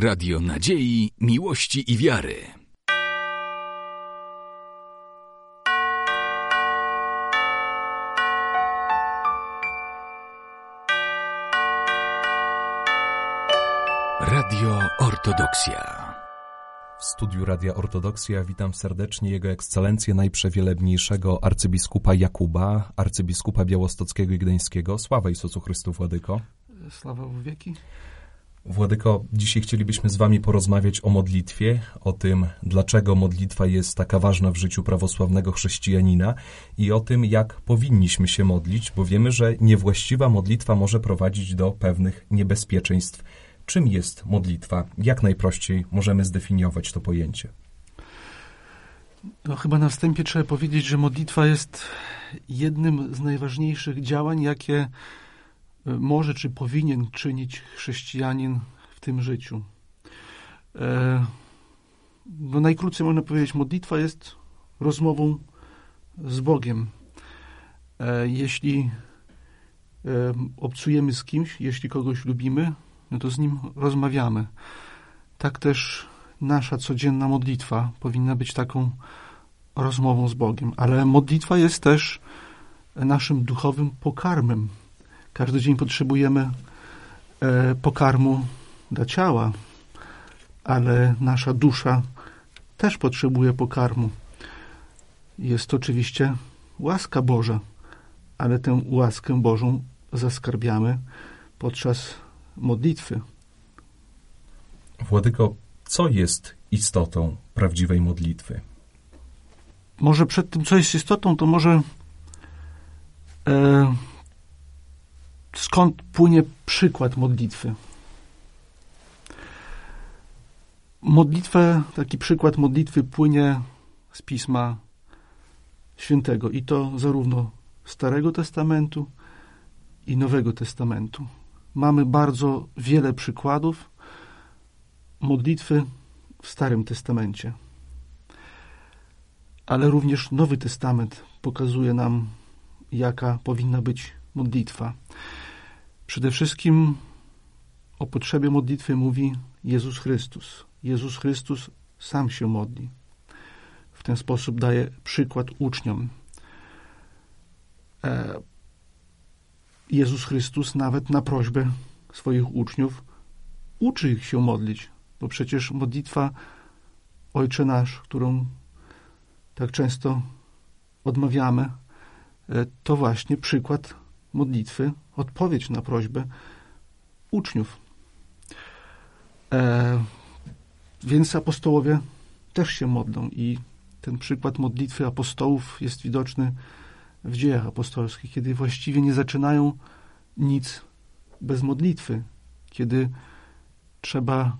Radio Nadziei, Miłości i Wiary. Radio Ortodoksja. W studiu Radia Ortodoksja witam serdecznie Jego Ekscelencję Najprzewielebniejszego arcybiskupa Jakuba, arcybiskupa białostockiego i gdańskiego. Sława Jezusu Chrystu, Władyko. Sława w wieki. Władyko, dzisiaj chcielibyśmy z Wami porozmawiać o modlitwie, o tym, dlaczego modlitwa jest taka ważna w życiu prawosławnego chrześcijanina i o tym, jak powinniśmy się modlić, bo wiemy, że niewłaściwa modlitwa może prowadzić do pewnych niebezpieczeństw. Czym jest modlitwa? Jak najprościej możemy zdefiniować to pojęcie? No, chyba na wstępie trzeba powiedzieć, że modlitwa jest jednym z najważniejszych działań, jakie może czy powinien czynić chrześcijanin w tym życiu. E, no najkrócej można powiedzieć, modlitwa jest rozmową z Bogiem. E, jeśli e, obcujemy z kimś, jeśli kogoś lubimy, no to z nim rozmawiamy. Tak też nasza codzienna modlitwa powinna być taką rozmową z Bogiem. Ale modlitwa jest też naszym duchowym pokarmem. Każdy dzień potrzebujemy e, pokarmu dla ciała, ale nasza dusza też potrzebuje pokarmu. Jest to oczywiście łaska Boża, ale tę łaskę Bożą zaskarbiamy podczas modlitwy. Władyko, co jest istotą prawdziwej modlitwy? Może przed tym, co jest istotą, to może e, skąd płynie przykład modlitwy. Modlitwę, taki przykład modlitwy płynie z Pisma Świętego i to zarówno Starego Testamentu i Nowego Testamentu. Mamy bardzo wiele przykładów modlitwy w Starym Testamencie. Ale również Nowy Testament pokazuje nam, jaka powinna być modlitwa. Przede wszystkim o potrzebie modlitwy mówi Jezus Chrystus. Jezus Chrystus sam się modli. W ten sposób daje przykład uczniom. E, Jezus Chrystus nawet na prośbę swoich uczniów uczy ich się modlić, bo przecież modlitwa Ojcze Nasz, którą tak często odmawiamy, e, to właśnie przykład modlitwy, odpowiedź na prośbę uczniów. E, więc apostołowie też się modlą i ten przykład modlitwy apostołów jest widoczny w dziejach apostolskich, kiedy właściwie nie zaczynają nic bez modlitwy, kiedy trzeba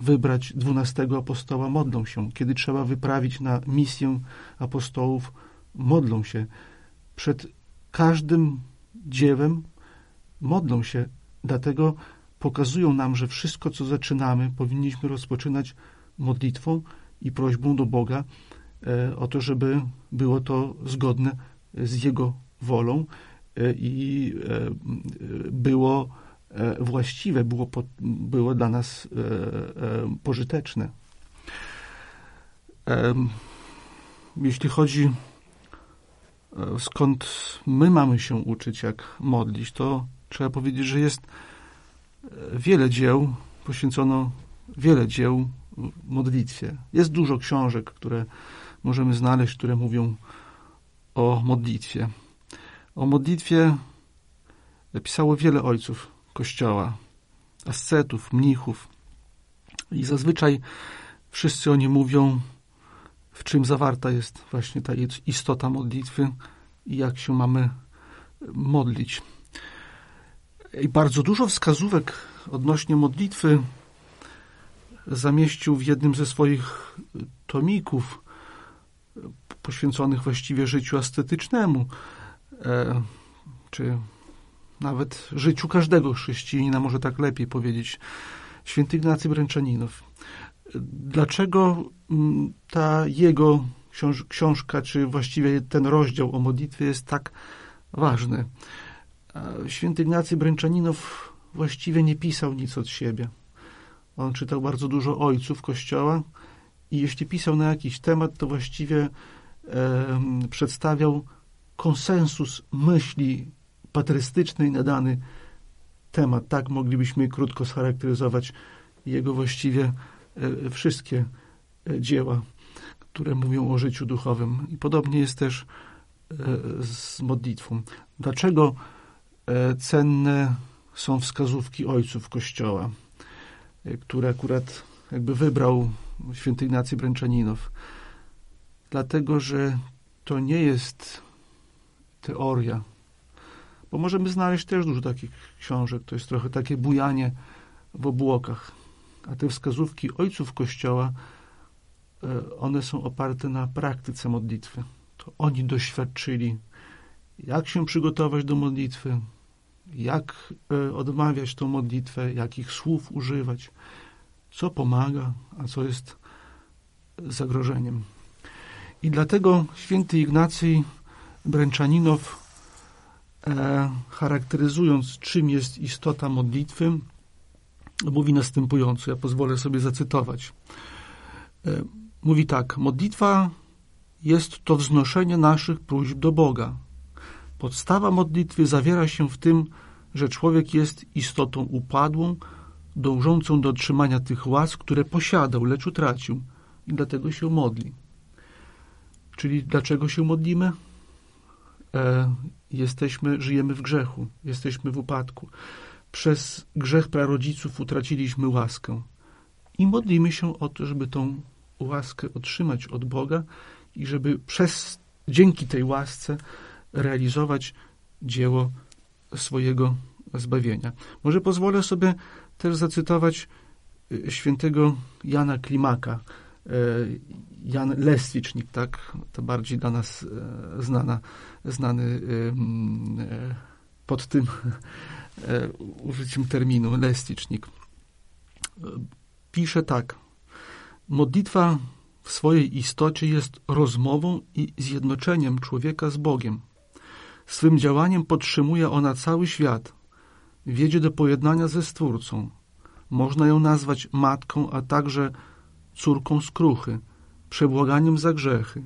wybrać dwunastego apostoła, modlą się, kiedy trzeba wyprawić na misję apostołów, modlą się. Przed każdym dziewem modlą się, dlatego pokazują nam, że wszystko, co zaczynamy, powinniśmy rozpoczynać modlitwą i prośbą do Boga e, o to, żeby było to zgodne z Jego wolą e, i e, było właściwe, było, było dla nas pożyteczne. Jeśli chodzi skąd my mamy się uczyć, jak modlić, to trzeba powiedzieć, że jest wiele dzieł, poświęcono wiele dzieł modlitwie. Jest dużo książek, które możemy znaleźć, które mówią o modlitwie. O modlitwie pisało wiele ojców Kościoła, ascetów, mnichów. I zazwyczaj wszyscy oni mówią, w czym zawarta jest właśnie ta istota modlitwy i jak się mamy modlić. I bardzo dużo wskazówek odnośnie modlitwy zamieścił w jednym ze swoich tomików poświęconych właściwie życiu ascetycznemu, e, czy nawet życiu każdego chrześcijanina, może tak lepiej powiedzieć, święty Ignacy Bręczaninow. Dlaczego mm, ta jego książ książka, czy właściwie ten rozdział o modlitwie jest tak ważny? Święty Ignacy Bręczaninow właściwie nie pisał nic od siebie. On czytał bardzo dużo ojców Kościoła i jeśli pisał na jakiś temat, to właściwie e, przedstawiał konsensus myśli patrystycznej na dany temat. Tak moglibyśmy krótko scharakteryzować jego właściwie wszystkie e, dzieła, które mówią o życiu duchowym. I podobnie jest też e, z modlitwą. Dlaczego cenne są wskazówki ojców Kościoła, które akurat jakby wybrał święty Ignacy Bręczaninow? Dlatego, że to nie jest teoria, bo możemy znaleźć też dużo takich książek. To jest trochę takie bujanie w obłokach. A te wskazówki ojców Kościoła, e, one są oparte na praktyce modlitwy. To oni doświadczyli, jak się przygotować do modlitwy, jak e, odmawiać tą modlitwę, jakich słów używać, co pomaga, a co jest zagrożeniem. I dlatego święty Ignacy Bręczaninow E, charakteryzując, czym jest istota modlitwy, mówi następująco. Ja pozwolę sobie zacytować. E, mówi tak: Modlitwa jest to wznoszenie naszych próśb do Boga. Podstawa modlitwy zawiera się w tym, że człowiek jest istotą upadłą, dążącą do otrzymania tych łask, które posiadał, lecz utracił i dlatego się modli. Czyli dlaczego się modlimy? E, jesteśmy, żyjemy w grzechu, jesteśmy w upadku. Przez grzech prarodziców utraciliśmy łaskę. I modlimy się o to, żeby tą łaskę otrzymać od Boga i żeby przez, dzięki tej łasce realizować dzieło swojego zbawienia. Może pozwolę sobie też zacytować y, świętego Jana Klimaka, e, Jan Leswicznik, tak, to bardziej dla nas e, znana znany e, pod tym e, użyciem terminu, lesticznik. Pisze tak. Modlitwa w swojej istocie jest rozmową i zjednoczeniem człowieka z Bogiem. Swym działaniem podtrzymuje ona cały świat. Wiedzie do pojednania ze Stwórcą. Można ją nazwać matką, a także córką skruchy, przebłaganiem za grzechy,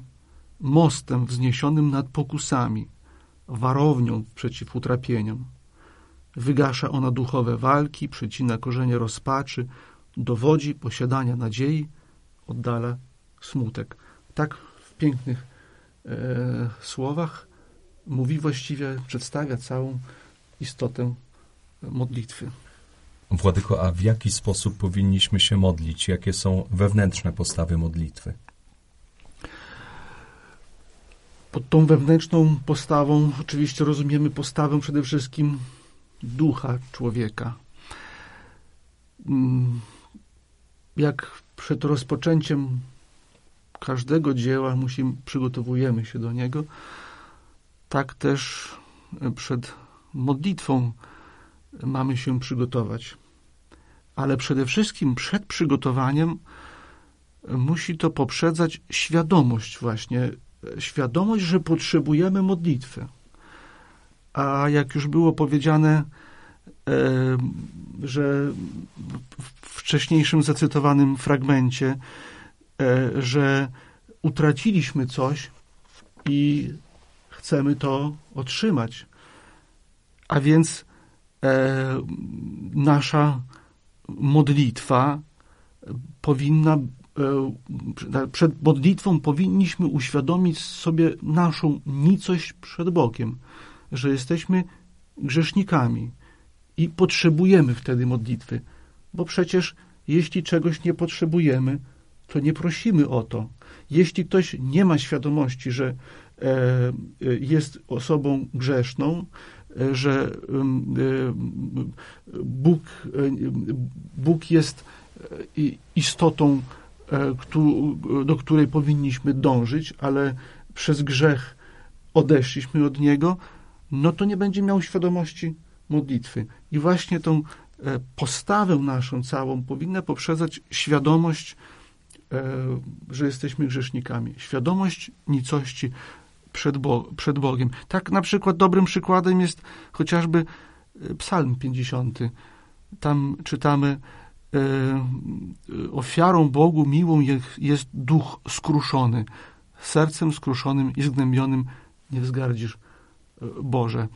mostem wzniesionym nad pokusami, warownią przeciw utrapieniom. Wygasza ona duchowe walki, przecina korzenie rozpaczy, dowodzi posiadania nadziei, oddala smutek. Tak w pięknych e, słowach mówi właściwie, przedstawia całą istotę modlitwy. Władyko, a w jaki sposób powinniśmy się modlić? Jakie są wewnętrzne postawy modlitwy? Pod tą wewnętrzną postawą oczywiście rozumiemy postawę przede wszystkim ducha człowieka. Mm, jak przed rozpoczęciem każdego dzieła musimy, przygotowujemy się do niego, tak też przed modlitwą mamy się przygotować. Ale przede wszystkim przed przygotowaniem musi to poprzedzać świadomość właśnie świadomość, że potrzebujemy modlitwy. A jak już było powiedziane, e, że w wcześniejszym zacytowanym fragmencie, e, że utraciliśmy coś i chcemy to otrzymać. A więc e, nasza modlitwa powinna E, przed modlitwą powinniśmy uświadomić sobie naszą nicość przed Bogiem, że jesteśmy grzesznikami i potrzebujemy wtedy modlitwy, bo przecież jeśli czegoś nie potrzebujemy, to nie prosimy o to. Jeśli ktoś nie ma świadomości, że e, e, jest osobą grzeszną, że Bóg, Bóg jest istotą E, do której powinniśmy dążyć, ale przez grzech odeszliśmy od Niego, no to nie będzie miał świadomości modlitwy. I właśnie tą e, postawę naszą całą powinna poprzedzać świadomość, e, że jesteśmy grzesznikami. Świadomość nicości przed, Bo przed Bogiem. Tak na przykład dobrym przykładem jest chociażby Psalm 50. Tam czytamy ofiarą Bogu miłą jest duch skruszony. Sercem skruszonym i zgnębionym nie wzgardzisz, Boże.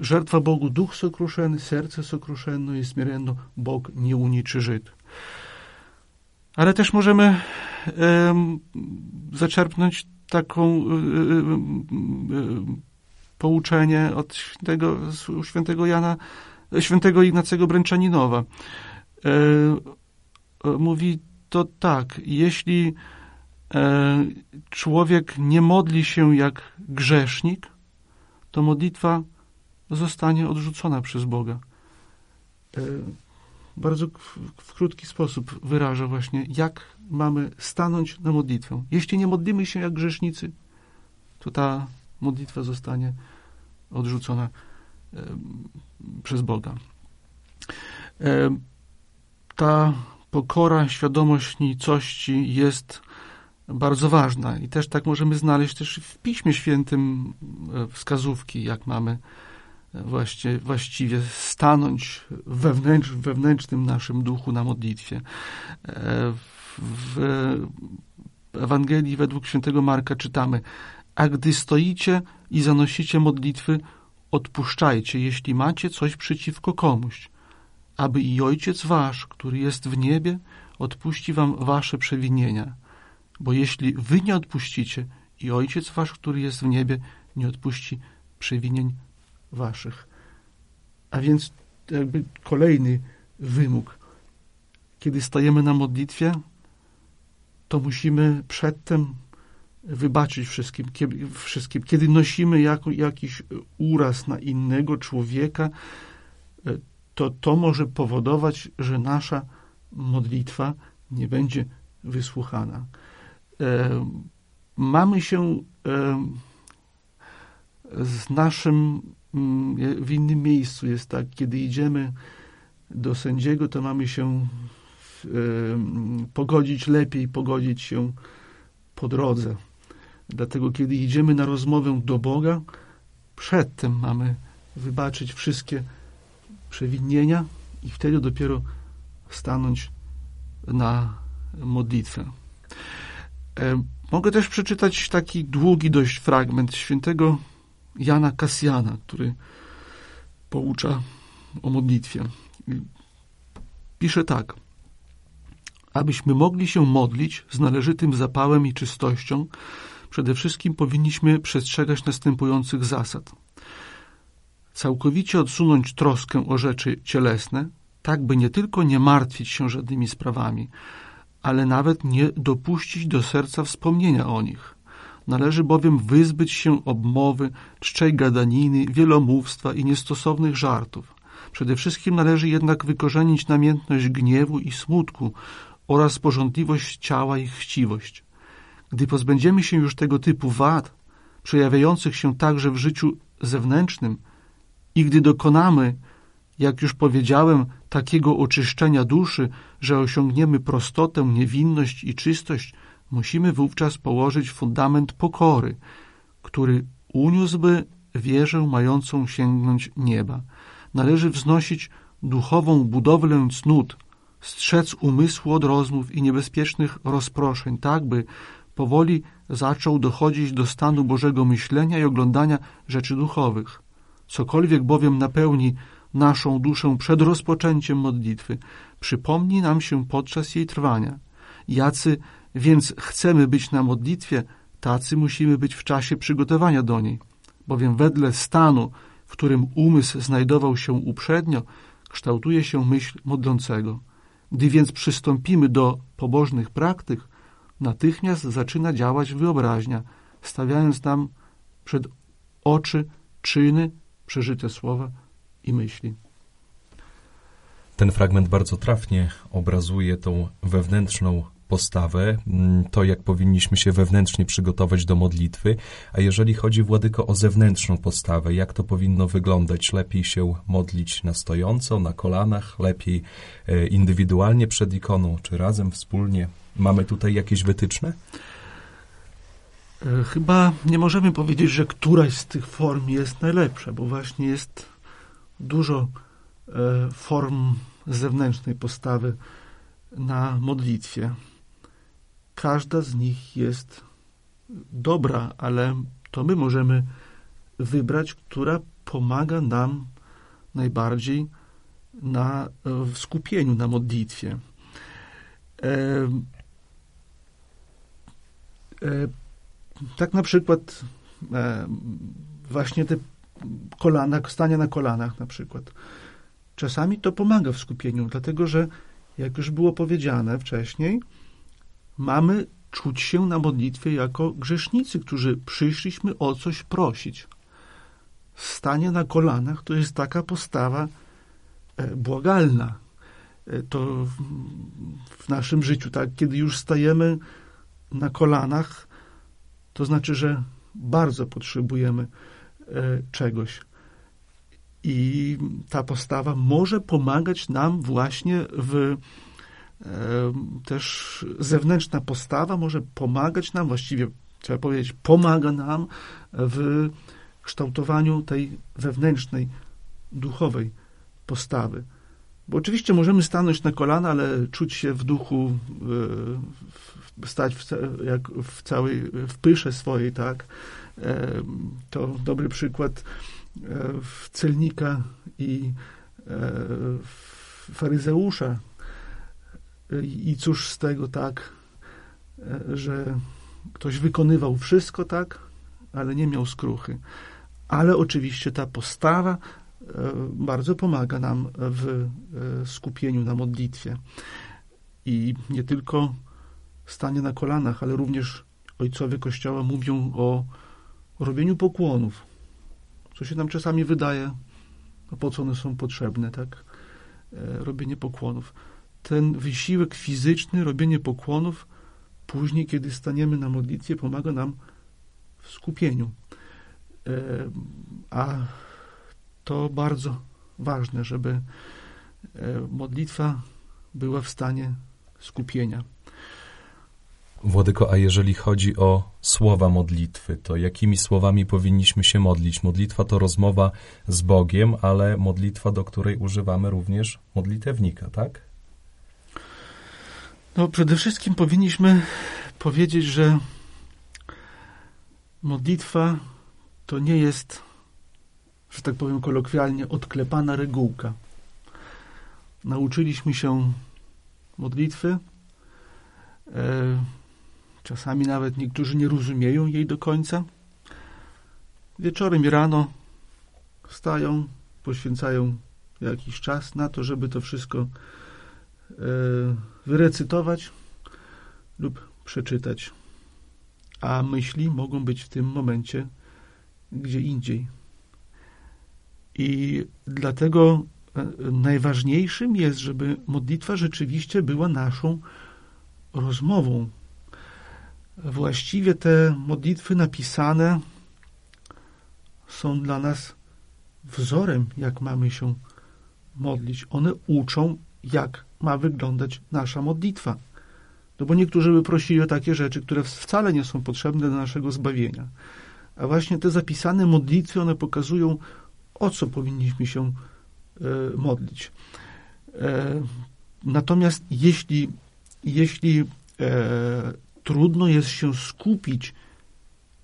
Жертва Богу дух сокрушен, серце сокрушенно i смиренно, Bóg nie uniczy Żyd. Ale też możemy um, zaczerpnąć taką um, um, pouczenie od świętego, świętego Jana, świętego Ignacego Bręczaninowa. E, mówi to tak, jeśli e, człowiek nie modli się jak grzesznik, to modlitwa zostanie odrzucona przez Boga. E, bardzo w krótki sposób wyraża właśnie, jak mamy stanąć na modlitwę. Jeśli nie modlimy się jak grzesznicy, to ta modlitwa zostanie odrzucona e, przez Boga. E, ta pokora, świadomość nicości jest bardzo ważna i też tak możemy znaleźć też w Piśmie Świętym e, wskazówki, jak mamy właśnie, właściwie stanąć wewnętrz, wewnętrznym naszym duchu na modlitwie. W Ewangelii według świętego Marka czytamy a gdy stoicie i zanosicie modlitwy, odpuszczajcie, jeśli macie coś przeciwko komuś, aby i Ojciec Wasz, który jest w niebie, odpuści Wam Wasze przewinienia. Bo jeśli Wy nie odpuścicie, i Ojciec Wasz, który jest w niebie, nie odpuści przewinień Waszych. A więc jakby kolejny wymóg. Kiedy stajemy na modlitwie, to musimy przedtem wybaczyć wszystkim, kiedy, wszystkim. Kiedy nosimy jako, jakiś uraz na innego człowieka, to to może powodować, że nasza modlitwa nie będzie wysłuchana. E, mamy się e, z naszym mm, w innym miejscu jest tak, kiedy idziemy do sędziego, to mamy się pogodzić lepiej, pogodzić się po drodze. Dlatego, kiedy idziemy na rozmowę do Boga, przedtem mamy wybaczyć wszystkie przewinienia i wtedy dopiero stanąć na modlitwę. E, mogę też przeczytać taki długi dość fragment świętego Jana Kasjana, który poucza o modlitwie. Pisze tak. Abyśmy mogli się modlić z należytym zapałem i czystością, przede wszystkim powinniśmy przestrzegać następujących zasad. Całkowicie odsunąć troskę o rzeczy cielesne, tak by nie tylko nie martwić się żadnymi sprawami, ale nawet nie dopuścić do serca wspomnienia o nich. Należy bowiem wyzbyć się obmowy, czczej gadaniny, wielomówstwa i niestosownych żartów. Przede wszystkim należy jednak wykorzenić namiętność gniewu i smutku oraz porządliwość ciała i chciwość. Gdy pozbędziemy się już tego typu wad, przejawiających się także w życiu zewnętrznym, i gdy dokonamy, jak już powiedziałem, takiego oczyszczenia duszy, że osiągniemy prostotę, niewinność i czystość, musimy wówczas położyć fundament pokory, który uniósłby wieżę mającą sięgnąć nieba. Należy wznosić duchową budowlę cnót, strzec umysłu od rozmów i niebezpiecznych rozproszeń, tak by powoli zaczął dochodzić do stanu Bożego myślenia i oglądania rzeczy duchowych. Cokolwiek bowiem napełni naszą duszę przed rozpoczęciem modlitwy, przypomni nam się podczas jej trwania. Jacy więc chcemy być na modlitwie, tacy musimy być w czasie przygotowania do niej, bowiem wedle stanu, w którym umysł znajdował się uprzednio, kształtuje się myśl modlącego. Gdy więc przystąpimy do pobożnych praktyk, natychmiast zaczyna działać wyobraźnia, stawiając nam przed oczy czyny, przeżyte słowa i myśli. Ten fragment bardzo trafnie obrazuje tą wewnętrzną postawę, mm, to jak powinniśmy się wewnętrznie przygotować do modlitwy, a jeżeli chodzi, Władyko, o zewnętrzną postawę, jak to powinno wyglądać? Lepiej się modlić na stojąco, na kolanach, lepiej e, indywidualnie przed ikoną, czy razem, wspólnie? Mamy tutaj jakieś wytyczne? E, chyba nie możemy powiedzieć, że któraś z tych form jest najlepsza, bo właśnie jest dużo e, form zewnętrznej postawy na modlitwie. Każda z nich jest dobra, ale to my możemy wybrać, która pomaga nam najbardziej na, w skupieniu na modlitwie. E, e, tak na przykład e, właśnie te kolana, stanie na kolanach na przykład. Czasami to pomaga w skupieniu, dlatego że, jak już było powiedziane wcześniej, mamy czuć się na modlitwie jako grzesznicy, którzy przyszliśmy o coś prosić. Stanie na kolanach to jest taka postawa e, błagalna. E, to w naszym życiu, tak, kiedy już stajemy na kolanach, to znaczy, że bardzo potrzebujemy czegoś. I ta postawa może pomagać nam właśnie w też zewnętrzna postawa może pomagać nam, właściwie trzeba powiedzieć, pomaga nam w kształtowaniu tej wewnętrznej, duchowej postawy. Bo oczywiście możemy stanąć na kolana, ale czuć się w duchu, stać w, jak w całej, w pysze swojej, tak? To dobry przykład w celnika i faryzeusza, i cóż z tego, tak, e, że ktoś wykonywał wszystko, tak, ale nie miał skruchy. Ale oczywiście ta postawa e, bardzo pomaga nam w e, skupieniu na modlitwie. I nie tylko stanie na kolanach, ale również ojcowie Kościoła mówią o robieniu pokłonów, co się nam czasami wydaje, no po co one są potrzebne, tak? Robienie pokłonów ten wysiłek fizyczny, robienie pokłonów, później, kiedy staniemy na modlitwie, pomaga nam w skupieniu. E, a to bardzo ważne, żeby e, modlitwa była w stanie skupienia. Władyko, a jeżeli chodzi o słowa modlitwy, to jakimi słowami powinniśmy się modlić? Modlitwa to rozmowa z Bogiem, ale modlitwa, do której używamy również modlitewnika, tak? No, przede wszystkim powinniśmy powiedzieć, że modlitwa to nie jest, że tak powiem kolokwialnie, odklepana regułka. Nauczyliśmy się modlitwy. Czasami nawet niektórzy nie rozumieją jej do końca. Wieczorem i rano wstają, poświęcają jakiś czas na to, żeby to wszystko E, wyrecytować lub przeczytać, a myśli mogą być w tym momencie gdzie indziej. I dlatego e, najważniejszym jest, żeby modlitwa rzeczywiście była naszą rozmową. Właściwie te modlitwy napisane są dla nas wzorem, jak mamy się modlić. One uczą, jak ma wyglądać nasza modlitwa. No bo niektórzy by prosili o takie rzeczy, które wcale nie są potrzebne do naszego zbawienia. A właśnie te zapisane modlitwy, one pokazują, o co powinniśmy się e, modlić. E, natomiast jeśli, jeśli e, trudno jest się skupić,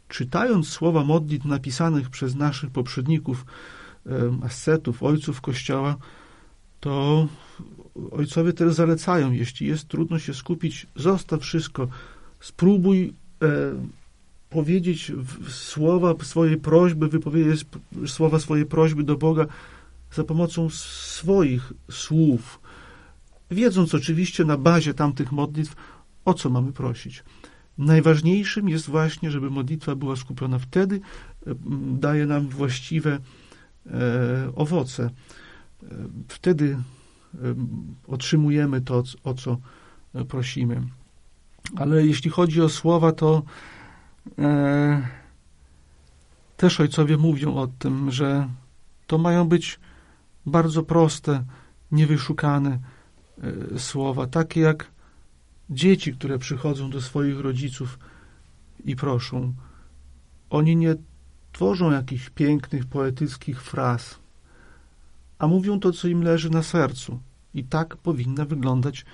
czytając słowa modlitw napisanych przez naszych poprzedników, ascetów, ojców Kościoła, to ojcowie też zalecają, jeśli jest trudno się skupić, zostaw wszystko, spróbuj e, powiedzieć słowa swojej prośby, wypowiedzieć słowa swojej prośby do Boga za pomocą swoich słów, wiedząc oczywiście na bazie tamtych modlitw, o co mamy prosić. Najważniejszym jest właśnie, żeby modlitwa była skupiona wtedy, e, daje nam właściwe e, owoce. E, wtedy otrzymujemy to, o co prosimy. Ale jeśli chodzi o słowa, to e, też ojcowie mówią o tym, że to mają być bardzo proste, niewyszukane e, słowa, takie jak dzieci, które przychodzą do swoich rodziców i proszą. Oni nie tworzą jakichś pięknych, poetyckich fraz, a mówią to, co im leży na sercu. I tak powinna wyglądać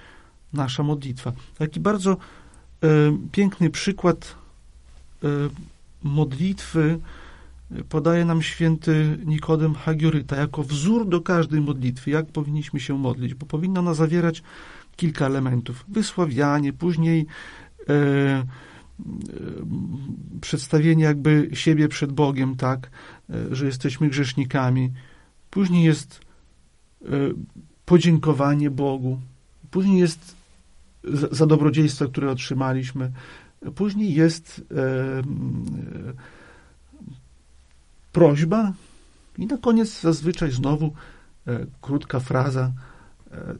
nasza modlitwa. Taki bardzo e, piękny przykład e, modlitwy podaje nam święty Nikodem Hagioryta jako wzór do każdej modlitwy, jak powinniśmy się modlić, bo powinna ona zawierać kilka elementów. Wysławianie, później e, e, przedstawienie jakby siebie przed Bogiem, tak, e, że jesteśmy grzesznikami. Później jest e, podziękowanie Bogu. Później jest za, za dobrodziejstwa, które otrzymaliśmy. Później jest e, prośba i na koniec zazwyczaj znowu e, krótka fraza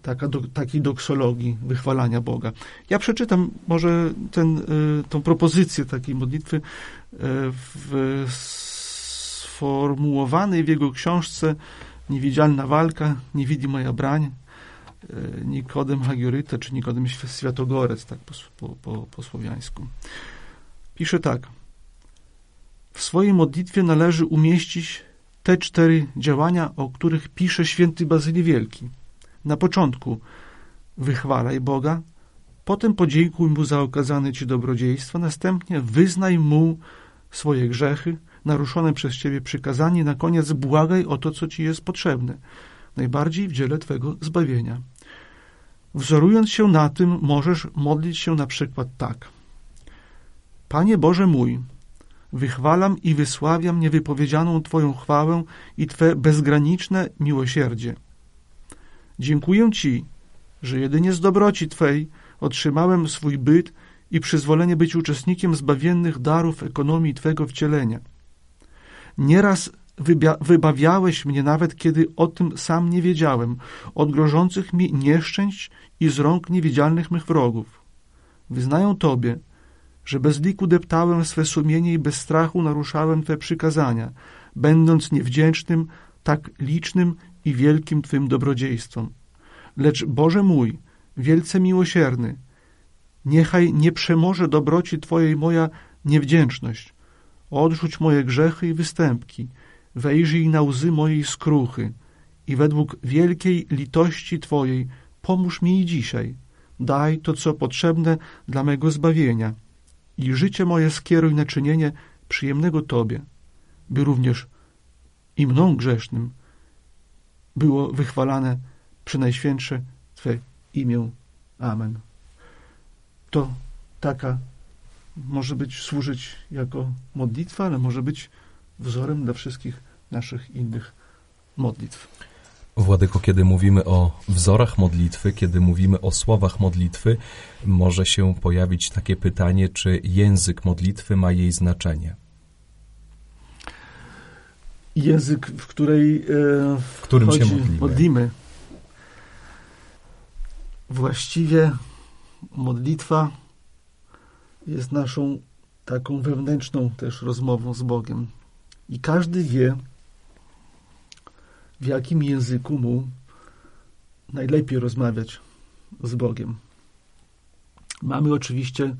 taka do, takiej doksologii wychwalania Boga. Ja przeczytam może ten, e, tą propozycję takiej modlitwy e, w sformułowanej w jego książce Niewidzialna walka, moja brań, e, Nikodem Hagioryta, czy Nikodem Światogorec, tak po, po, po, słowiańsku. Pisze tak – w swojej modlitwie należy umieścić te cztery działania, o których pisze święty Bazylii Wielki. Na początku wychwalaj Boga, potem podziękuj Mu za okazane Ci dobrodziejstwo, następnie wyznaj Mu swoje grzechy, naruszone przez Ciebie przykazanie, na koniec błagaj o to, co Ci jest potrzebne, najbardziej w dziele Twego zbawienia. Wzorując się na tym, możesz modlić się na przykład tak. Panie Boże mój, Wychwalam i wysławiam niewypowiedzianą Twoją chwałę i Twe bezgraniczne miłosierdzie. Dziękuję Ci, że jedynie z dobroci Twej otrzymałem swój byt i przyzwolenie być uczestnikiem zbawiennych darów ekonomii Twego wcielenia. Nieraz wybawiałeś mnie nawet, kiedy o tym sam nie wiedziałem, od grożących mi nieszczęść i z rąk niewidzialnych mych wrogów. Wyznają Tobie, że bez liku deptałem swe sumienie i bez strachu naruszałem Twe przykazania, będąc niewdzięcznym tak licznym i wielkim Twym dobrodziejstwom. Lecz Boże mój, wielce miłosierny, niechaj nie przemoże dobroci Twojej moja niewdzięczność. Odrzuć moje grzechy i występki, wejrzyj na łzy mojej skruchy i według wielkiej litości Twojej pomóż mi i dzisiaj. Daj to, co potrzebne dla mego zbawienia i życie moje skieruj na czynienie przyjemnego Tobie, by również i mną grzesznym było wychwalane przynajświętsze Twe imię. Amen. To taka może być służyć jako modlitwa, ale może być wzorem dla wszystkich naszych innych modlitw. Władyko, kiedy mówimy o wzorach modlitwy, kiedy mówimy o słowach modlitwy, może się pojawić takie pytanie, czy język modlitwy ma jej znaczenie? Język, w której e, w którym chodzi, się modlimy. modlimy. Właściwie modlitwa jest naszą taką wewnętrzną też rozmową z Bogiem. I każdy wie, w jakim języku mu najlepiej rozmawiać z Bogiem. Mamy oczywiście,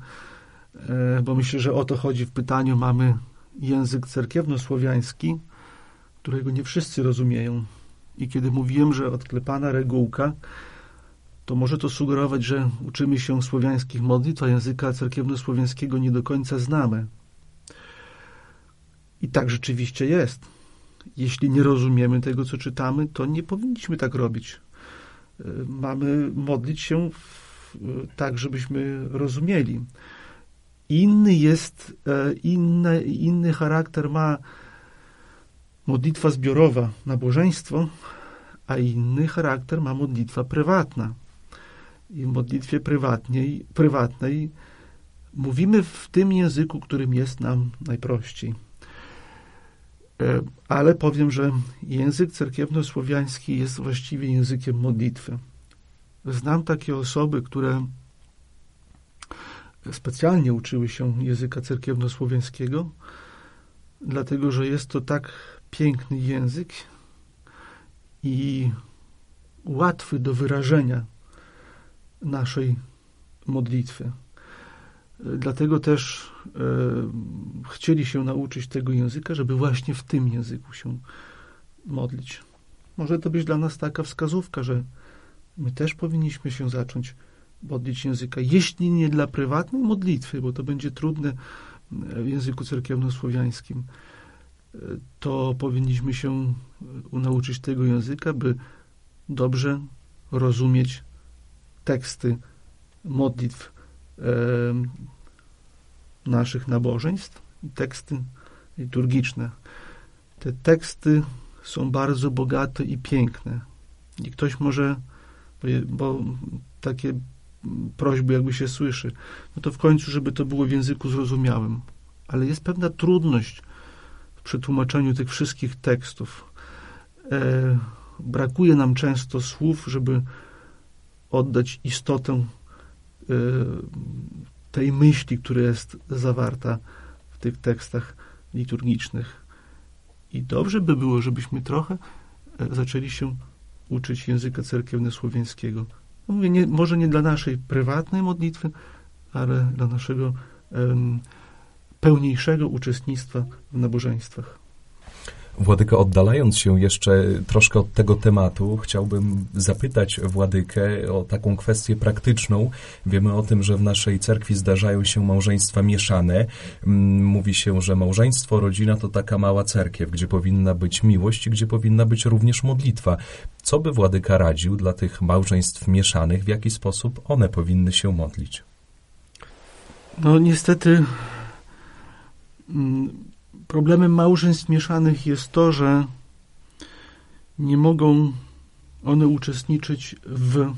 e, bo myślę, że o to chodzi w pytaniu, mamy język cerkiewno-słowiański, którego nie wszyscy rozumieją. I kiedy mówiłem, że odklepana regułka, to może to sugerować, że uczymy się słowiańskich modlitw, a języka cerkiewno-słowiańskiego nie do końca znamy. I tak rzeczywiście jest jeśli nie rozumiemy tego, co czytamy, to nie powinniśmy tak robić. E, mamy modlić się tak, żebyśmy rozumieli. Inny jest, e, inny, inny charakter ma modlitwa zbiorowa, nabożeństwo, a inny charakter ma modlitwa prywatna. I w modlitwie prywatnej, prywatnej mówimy w tym języku, którym jest nam najprościej. E, ale powiem, że język cerkiewno-słowiański jest właściwie językiem modlitwy. Znam takie osoby, które specjalnie uczyły się języka cerkiewno-słowiańskiego, dlatego że jest to tak piękny język i łatwy do wyrażenia naszej modlitwy. Dlatego też e, chcieli się nauczyć tego języka, żeby właśnie w tym języku się modlić. Może to być dla nas taka wskazówka, że my też powinniśmy się zacząć modlić języka, jeśli nie dla prywatnej modlitwy, bo to będzie trudne w języku cerkiewnosłowiańskim, to powinniśmy się nauczyć tego języka, by dobrze rozumieć teksty modlitw e, naszych nabożeństw i teksty liturgiczne. Te teksty są bardzo bogate i piękne. I ktoś może, bo takie prośby jakby się słyszy, no to w końcu, żeby to było w języku zrozumiałym. Ale jest pewna trudność w przetłumaczeniu tych wszystkich tekstów. E, brakuje nam często słów, żeby oddać istotę e, tej myśli, która jest zawarta w tych tekstach liturgicznych. I dobrze by było, żebyśmy trochę e, zaczęli się uczyć języka cerkiewno-słowiańskiego. No mówię, nie, może nie dla naszej prywatnej modlitwy, ale dla naszego pełniejszego uczestnictwa w nabożeństwach. Władyka, oddalając się jeszcze troszkę od tego tematu, chciałbym zapytać Władykę o taką kwestię praktyczną. Wiemy o tym, że w naszej cerkwi zdarzają się małżeństwa mieszane. Mm, mówi się, że małżeństwo, rodzina to taka mała cerkiew, gdzie powinna być miłość i gdzie powinna być również modlitwa. Co by Władyka radził dla tych małżeństw mieszanych? W jaki sposób one powinny się modlić? No niestety Problemem małżeństw mieszanych jest to, że nie mogą one uczestniczyć w,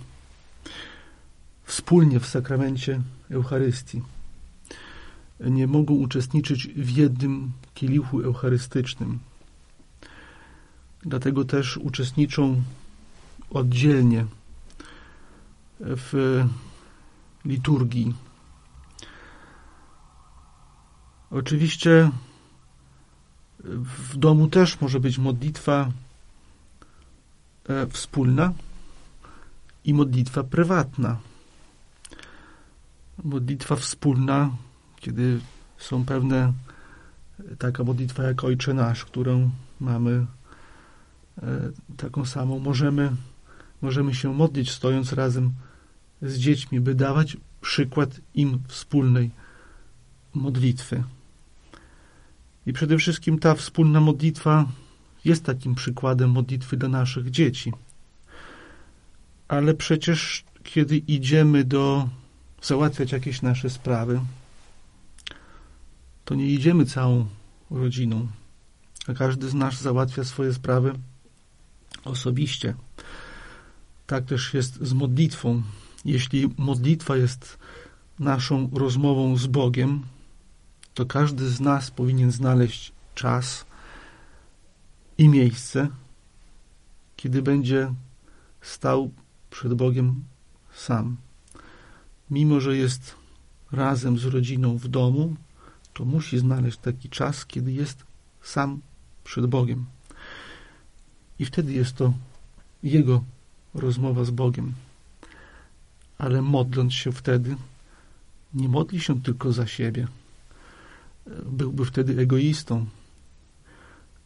wspólnie w sakramencie Eucharystii. Nie mogą uczestniczyć w jednym kielichu eucharystycznym. Dlatego też uczestniczą oddzielnie w liturgii. Oczywiście w domu też może być modlitwa e, wspólna i modlitwa prywatna. Modlitwa wspólna, kiedy są pewne, taka modlitwa jak Ojcze Nasz, którą mamy e, taką samą, możemy, możemy się modlić stojąc razem z dziećmi, by dawać przykład im wspólnej modlitwy. I przede wszystkim ta wspólna modlitwa jest takim przykładem modlitwy dla naszych dzieci. Ale przecież, kiedy idziemy do załatwiać jakieś nasze sprawy, to nie idziemy całą rodziną, a każdy z nas załatwia swoje sprawy osobiście. Tak też jest z modlitwą. Jeśli modlitwa jest naszą rozmową z Bogiem, to każdy z nas powinien znaleźć czas i miejsce, kiedy będzie stał przed Bogiem sam. Mimo, że jest razem z rodziną w domu, to musi znaleźć taki czas, kiedy jest sam przed Bogiem. I wtedy jest to jego rozmowa z Bogiem. Ale modląc się wtedy, nie modli się tylko za siebie byłby wtedy egoistą,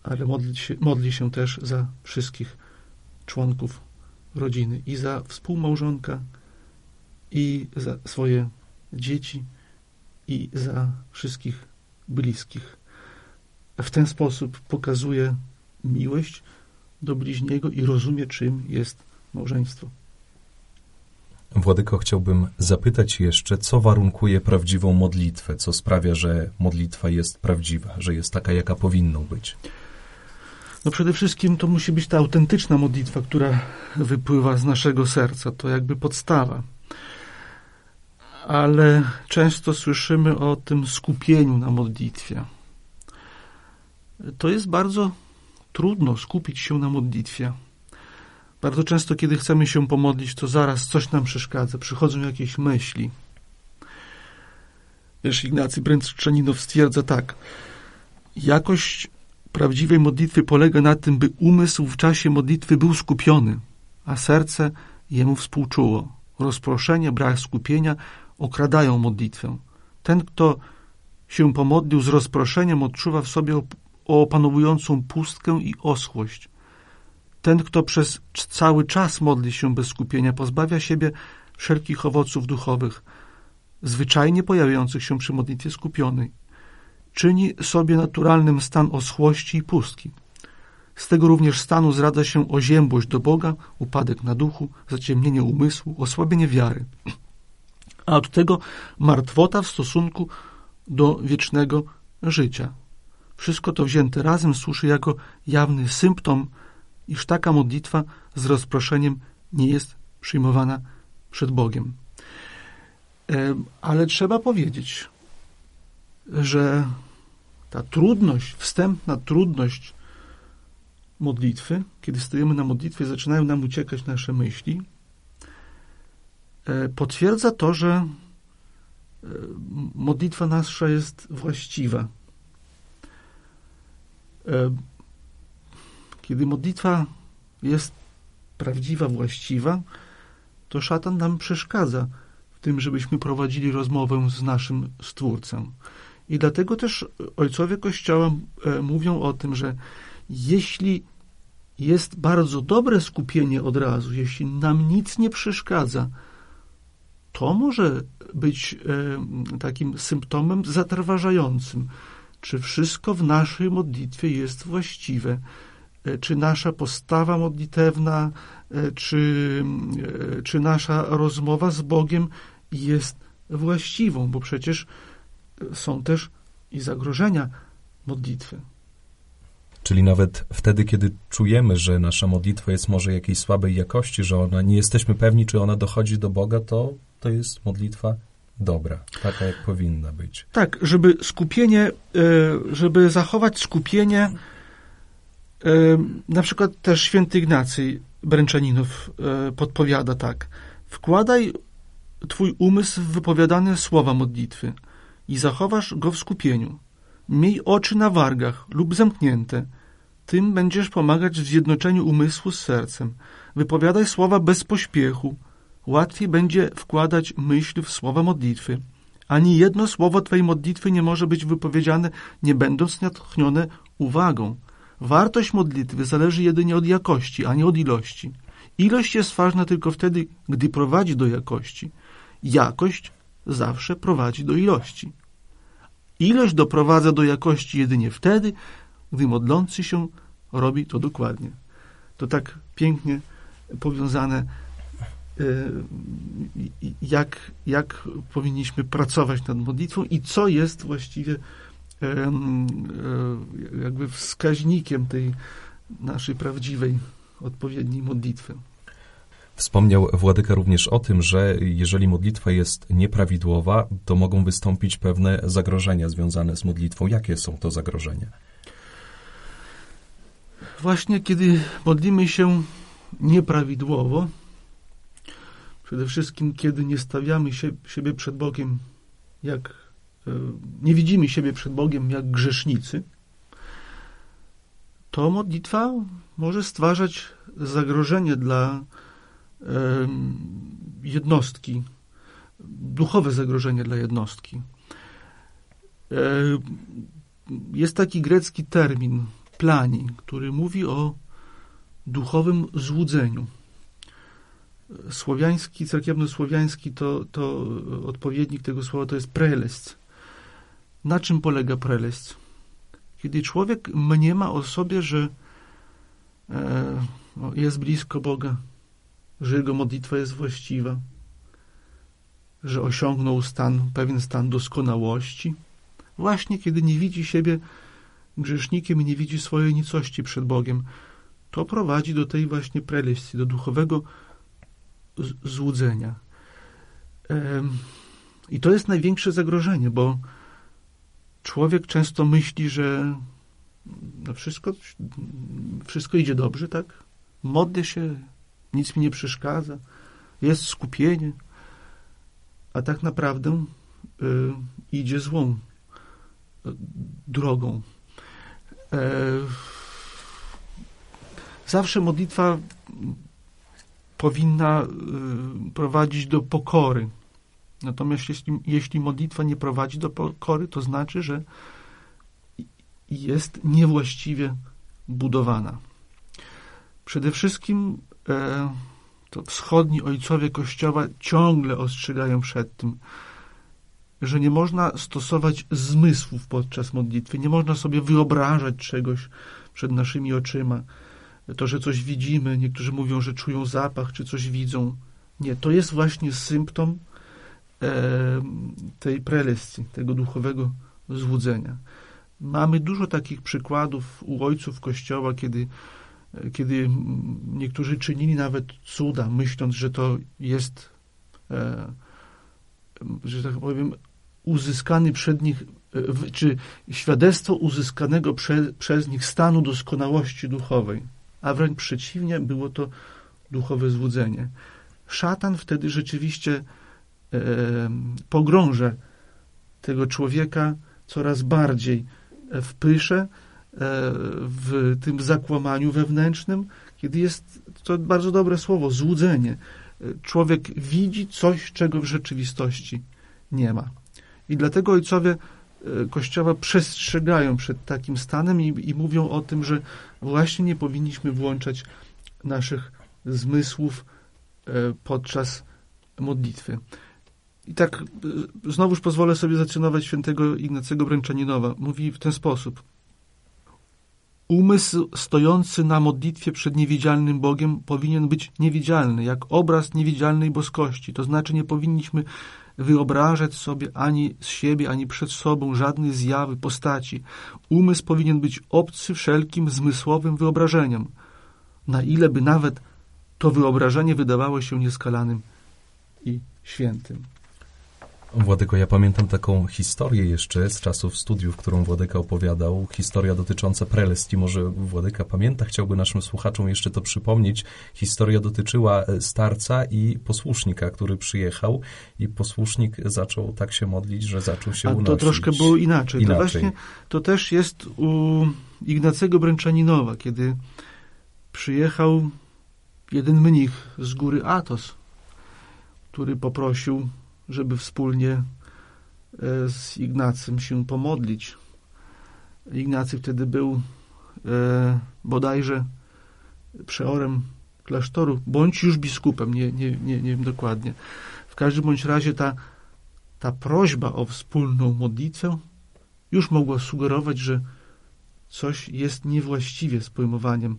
ale modli się, modli się też za wszystkich członków rodziny i za współmałżonka, i za swoje dzieci, i za wszystkich bliskich. W ten sposób pokazuje miłość do bliźniego i rozumie, czym jest małżeństwo. Władyko, chciałbym zapytać jeszcze, co warunkuje prawdziwą modlitwę, co sprawia, że modlitwa jest prawdziwa, że jest taka, jaka powinna być? No przede wszystkim to musi być ta autentyczna modlitwa, która wypływa z naszego serca. To jakby podstawa. Ale często słyszymy o tym skupieniu na modlitwie. To jest bardzo trudno skupić się na modlitwie. Bardzo często, kiedy chcemy się pomodlić, to zaraz coś nam przeszkadza, przychodzą jakieś myśli. Wiesz, Ignacy Bręczaninow stwierdza tak. Jakość prawdziwej modlitwy polega na tym, by umysł w czasie modlitwy był skupiony, a serce jemu współczuło. Rozproszenie, brak skupienia okradają modlitwę. Ten, kto się pomodlił z rozproszeniem, odczuwa w sobie opanowującą pustkę i oschłość. Ten, kto przez cały czas modli się bez skupienia, pozbawia siebie wszelkich owoców duchowych, zwyczajnie pojawiających się przy modlitwie skupionej. Czyni sobie naturalnym stan oschłości i pustki. Z tego również stanu zradza się oziębłość do Boga, upadek na duchu, zaciemnienie umysłu, osłabienie wiary. A od tego martwota w stosunku do wiecznego życia. Wszystko to wzięte razem służy jako jawny symptom, iż taka modlitwa z rozproszeniem nie jest przyjmowana przed Bogiem. Ale trzeba powiedzieć, że ta trudność, wstępna trudność modlitwy, kiedy stoimy na modlitwie, zaczynają nam uciekać nasze myśli, e, potwierdza to, że e, modlitwa nasza jest właściwa. E, kiedy modlitwa jest prawdziwa, właściwa, to szatan nam przeszkadza w tym, żebyśmy prowadzili rozmowę z naszym Stwórcą. I dlatego też ojcowie Kościoła mówią o tym, że jeśli jest bardzo dobre skupienie od razu, jeśli nam nic nie przeszkadza, to może być e, takim symptomem zatrważającym. Czy wszystko w naszej modlitwie jest właściwe? E, czy nasza postawa modlitewna, e, czy, czy nasza rozmowa z Bogiem jest właściwą? Bo przecież są też i zagrożenia modlitwy. Czyli nawet wtedy, kiedy czujemy, że nasza modlitwa jest może jakiejś słabej jakości, że ona nie jesteśmy pewni, czy ona dochodzi do Boga, to to jest modlitwa dobra, taka jak powinna być. Tak, żeby skupienie, e, żeby zachować skupienie, e, na przykład też święty Ignacy Bręczaninów e, podpowiada tak. Wkładaj twój umysł w wypowiadane słowa modlitwy i zachowasz go w skupieniu. Miej oczy na wargach lub zamknięte. Tym będziesz pomagać w zjednoczeniu umysłu z sercem. Wypowiadaj słowa bez pośpiechu. Łatwiej będzie wkładać myśl w słowa modlitwy. Ani jedno słowo Twojej modlitwy nie może być wypowiedziane, nie będąc natchnione uwagą. Wartość modlitwy zależy jedynie od jakości, a nie od ilości. Ilość jest ważna tylko wtedy, gdy prowadzi do jakości. Jakość zawsze prowadzi do ilości. Ilość doprowadza do jakości jedynie wtedy, gdy modlący się robi to dokładnie. To tak pięknie powiązane, e, jak, jak powinniśmy pracować nad modlitwą i co jest właściwie jakby wskaźnikiem tej naszej prawdziwej, odpowiedniej modlitwy. Wspomniał Władyka również o tym, że jeżeli modlitwa jest nieprawidłowa, to mogą wystąpić pewne zagrożenia związane z modlitwą. Jakie są to zagrożenia? Właśnie kiedy modlimy się nieprawidłowo, przede wszystkim kiedy nie stawiamy się, siebie przed Bogiem jak e, nie widzimy siebie przed Bogiem jak grzesznicy, to modlitwa może stwarzać zagrożenie dla jednostki, duchowe zagrożenie dla jednostki. Jest taki grecki termin plani, który mówi o duchowym złudzeniu. Słowiański, cerkiewno-słowiański to, to odpowiednik tego słowa to jest prelest. Na czym polega prelest? Kiedy człowiek mniema o sobie, że e, no, jest blisko Boga, że jego modlitwa jest właściwa, że osiągnął stan, pewien stan doskonałości, właśnie kiedy nie widzi siebie grzesznikiem i nie widzi swojej nicości przed Bogiem, to prowadzi do tej właśnie prelesji, do duchowego złudzenia. I to jest największe zagrożenie, bo człowiek często myśli, że no wszystko, wszystko idzie dobrze, tak? Modlę się, nic mi nie przeszkadza, jest skupienie, a tak naprawdę y, idzie złą y, drogą. E, zawsze modlitwa powinna y, prowadzić do pokory. Natomiast jeśli, jeśli modlitwa nie prowadzi do pokory, to znaczy, że jest niewłaściwie budowana. Przede wszystkim e, to wschodni ojcowie Kościoła ciągle ostrzegają przed tym, że nie można stosować zmysłów podczas modlitwy, nie można sobie wyobrażać czegoś przed naszymi oczyma. To, że coś widzimy, niektórzy mówią, że czują zapach, czy coś widzą. Nie, to jest właśnie symptom tej prelesji, tego duchowego złudzenia. Mamy dużo takich przykładów u ojców Kościoła, kiedy, kiedy niektórzy czynili nawet cuda, myśląc, że to jest, e, że tak powiem, uzyskany przed nich, e, czy świadectwo uzyskanego prze, przez nich stanu doskonałości duchowej, a wręcz przeciwnie, było to duchowe złudzenie. Szatan wtedy rzeczywiście e, pogrąża tego człowieka coraz bardziej w pysze, e, w tym zakłamaniu wewnętrznym, kiedy jest to bardzo dobre słowo złudzenie. Człowiek widzi coś, czego w rzeczywistości nie ma. I dlatego ojcowie e, Kościoła przestrzegają przed takim stanem i, i mówią o tym, że właśnie nie powinniśmy włączać naszych zmysłów e, podczas modlitwy. I tak e, znowuż pozwolę sobie zacytować świętego Ignacego Bręczaninowa. Mówi w ten sposób. Umysł stojący na modlitwie przed niewidzialnym Bogiem powinien być niewidzialny, jak obraz niewidzialnej boskości. To znaczy nie powinniśmy wyobrażać sobie ani z siebie, ani przed sobą żadnej zjawy, postaci. Umysł powinien być obcy wszelkim zmysłowym wyobrażeniom, na ile by nawet to wyobrażenie wydawało się nieskalanym i świętym. Władyko, ja pamiętam taką historię jeszcze z czasów studiów, którą Władyka opowiadał. Historia dotycząca prelestii. Może Władyka pamięta, chciałby naszym słuchaczom jeszcze to przypomnieć. Historia dotyczyła e, starca i posłusznika, który przyjechał i posłusznik zaczął tak się modlić, że zaczął się A unosić. to troszkę było inaczej. inaczej. To właśnie to też jest u Ignacego Bręczaninowa, kiedy przyjechał jeden mnich z góry Atos, który poprosił żeby wspólnie e, z Ignacym się pomodlić. Ignacy wtedy był e, bodajże przeorem klasztoru, bądź już biskupem, nie, nie, nie, nie wiem dokładnie. W każdym bądź razie ta, ta prośba o wspólną modlitwę już mogła sugerować, że coś jest niewłaściwie z pojmowaniem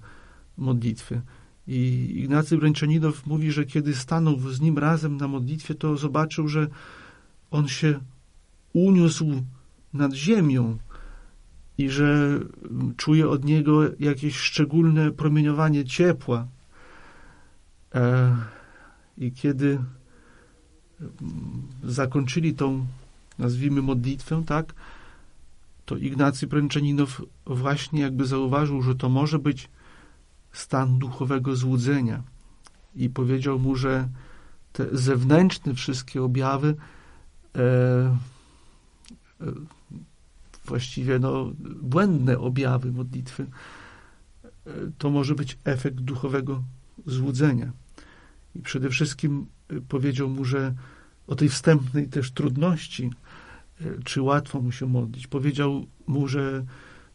modlitwy. I Ignacy Bręczaninow mówi, że kiedy stanął z nim razem na modlitwie, to zobaczył, że on się uniósł nad ziemią i że czuje od niego jakieś szczególne promieniowanie ciepła. E, I kiedy zakończyli tą, nazwijmy, modlitwę, tak, to Ignacy Bręczaninow właśnie jakby zauważył, że to może być stan duchowego złudzenia i powiedział mu, że te zewnętrzne wszystkie objawy e, e, właściwie no, błędne objawy modlitwy e, to może być efekt duchowego złudzenia. I przede wszystkim e, powiedział mu, że o tej wstępnej też trudności, e, czy łatwo mu się modlić. Powiedział mu, że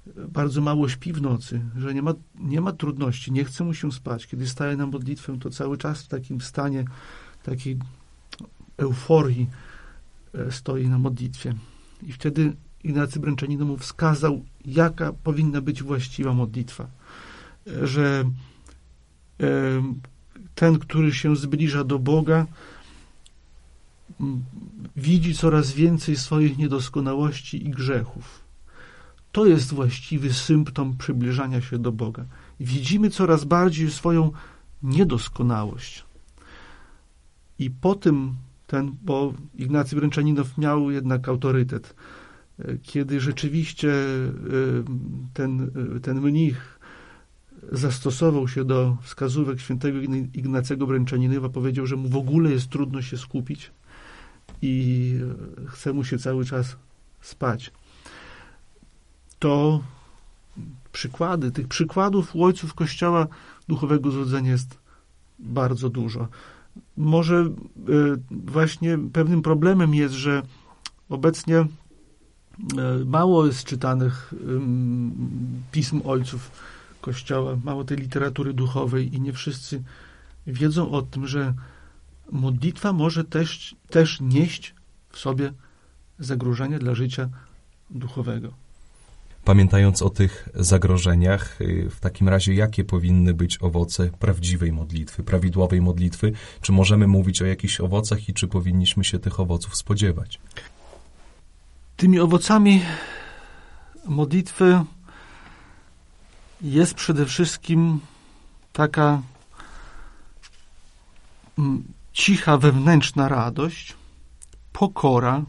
bardzo mało śpi w nocy, że nie ma, nie ma trudności, nie chce mu się spać. Kiedy staje na modlitwę, to cały czas w takim stanie takiej euforii e, stoi na modlitwie. I wtedy Ignacy Bręczanino mu wskazał, jaka powinna być właściwa modlitwa. E, że e, ten, który się zbliża do Boga, widzi coraz więcej swoich niedoskonałości i grzechów to jest właściwy symptom przybliżania się do Boga. Widzimy coraz bardziej swoją niedoskonałość. I po tym ten, bo Ignacy Bręczaninow miał jednak autorytet, kiedy rzeczywiście e, ten, e, ten mnich zastosował się do wskazówek świętego Ignacego Bręczaninowa, powiedział, że mu w ogóle jest trudno się skupić i chce mu się cały czas spać to przykłady, tych przykładów ojców Kościoła duchowego złudzenia jest bardzo dużo. Może y, właśnie pewnym problemem jest, że obecnie y, mało jest czytanych pism ojców Kościoła, mało tej literatury duchowej i nie wszyscy wiedzą o tym, że modlitwa może też, też nieść w sobie zagrożenie dla życia duchowego. Pamiętając o tych zagrożeniach, y, w takim razie jakie powinny być owoce prawdziwej modlitwy, prawidłowej modlitwy? Czy możemy mówić o jakichś owocach i czy powinniśmy się tych owoców spodziewać? Tymi owocami modlitwy jest przede wszystkim taka mm, cicha wewnętrzna radość, pokora,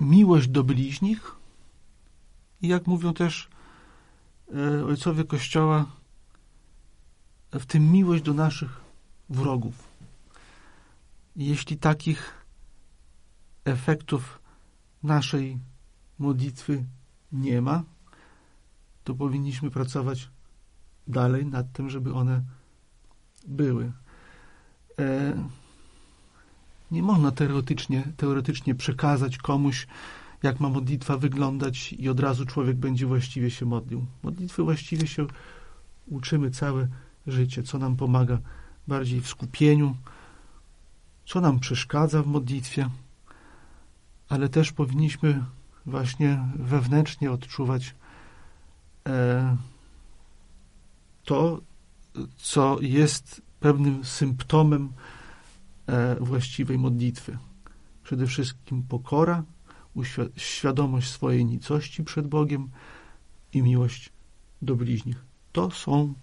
miłość do bliźnich i jak mówią też e, ojcowie Kościoła, w tym miłość do naszych wrogów. Jeśli takich efektów naszej modlitwy nie ma, to powinniśmy pracować dalej nad tym, żeby one były. E, nie można teoretycznie, teoretycznie przekazać komuś, jak ma modlitwa wyglądać i od razu człowiek będzie właściwie się modlił. Modlitwy właściwie się uczymy całe życie, co nam pomaga bardziej w skupieniu, co nam przeszkadza w modlitwie, ale też powinniśmy właśnie wewnętrznie odczuwać e, to, co jest pewnym symptomem właściwej modlitwy. Przede wszystkim pokora, świadomość swojej nicości przed Bogiem i miłość do bliźnich. To są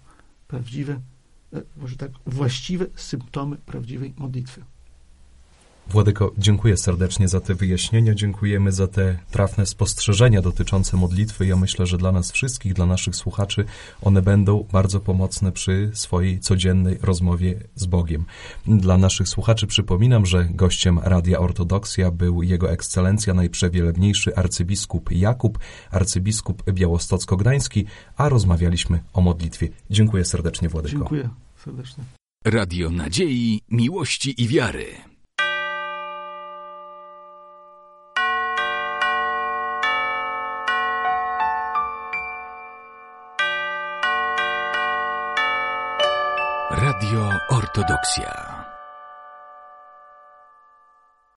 prawdziwe, e, może tak, właściwe symptomy prawdziwej modlitwy. Władyko, dziękuję serdecznie za te wyjaśnienia, dziękujemy za te trafne spostrzeżenia dotyczące modlitwy. Ja myślę, że dla nas wszystkich, dla naszych słuchaczy, one będą bardzo pomocne przy swojej codziennej rozmowie z Bogiem. Dla naszych słuchaczy przypominam, że gościem Radia Ortodoksja był Jego Ekscelencja Najprzewielebniejszy arcybiskup Jakub, arcybiskup białostocko-gdański, a rozmawialiśmy o modlitwie. Dziękuję serdecznie, Władyko. Dziękuję serdecznie. Radio Nadziei, Miłości i Wiary. Radio Ortodoksja.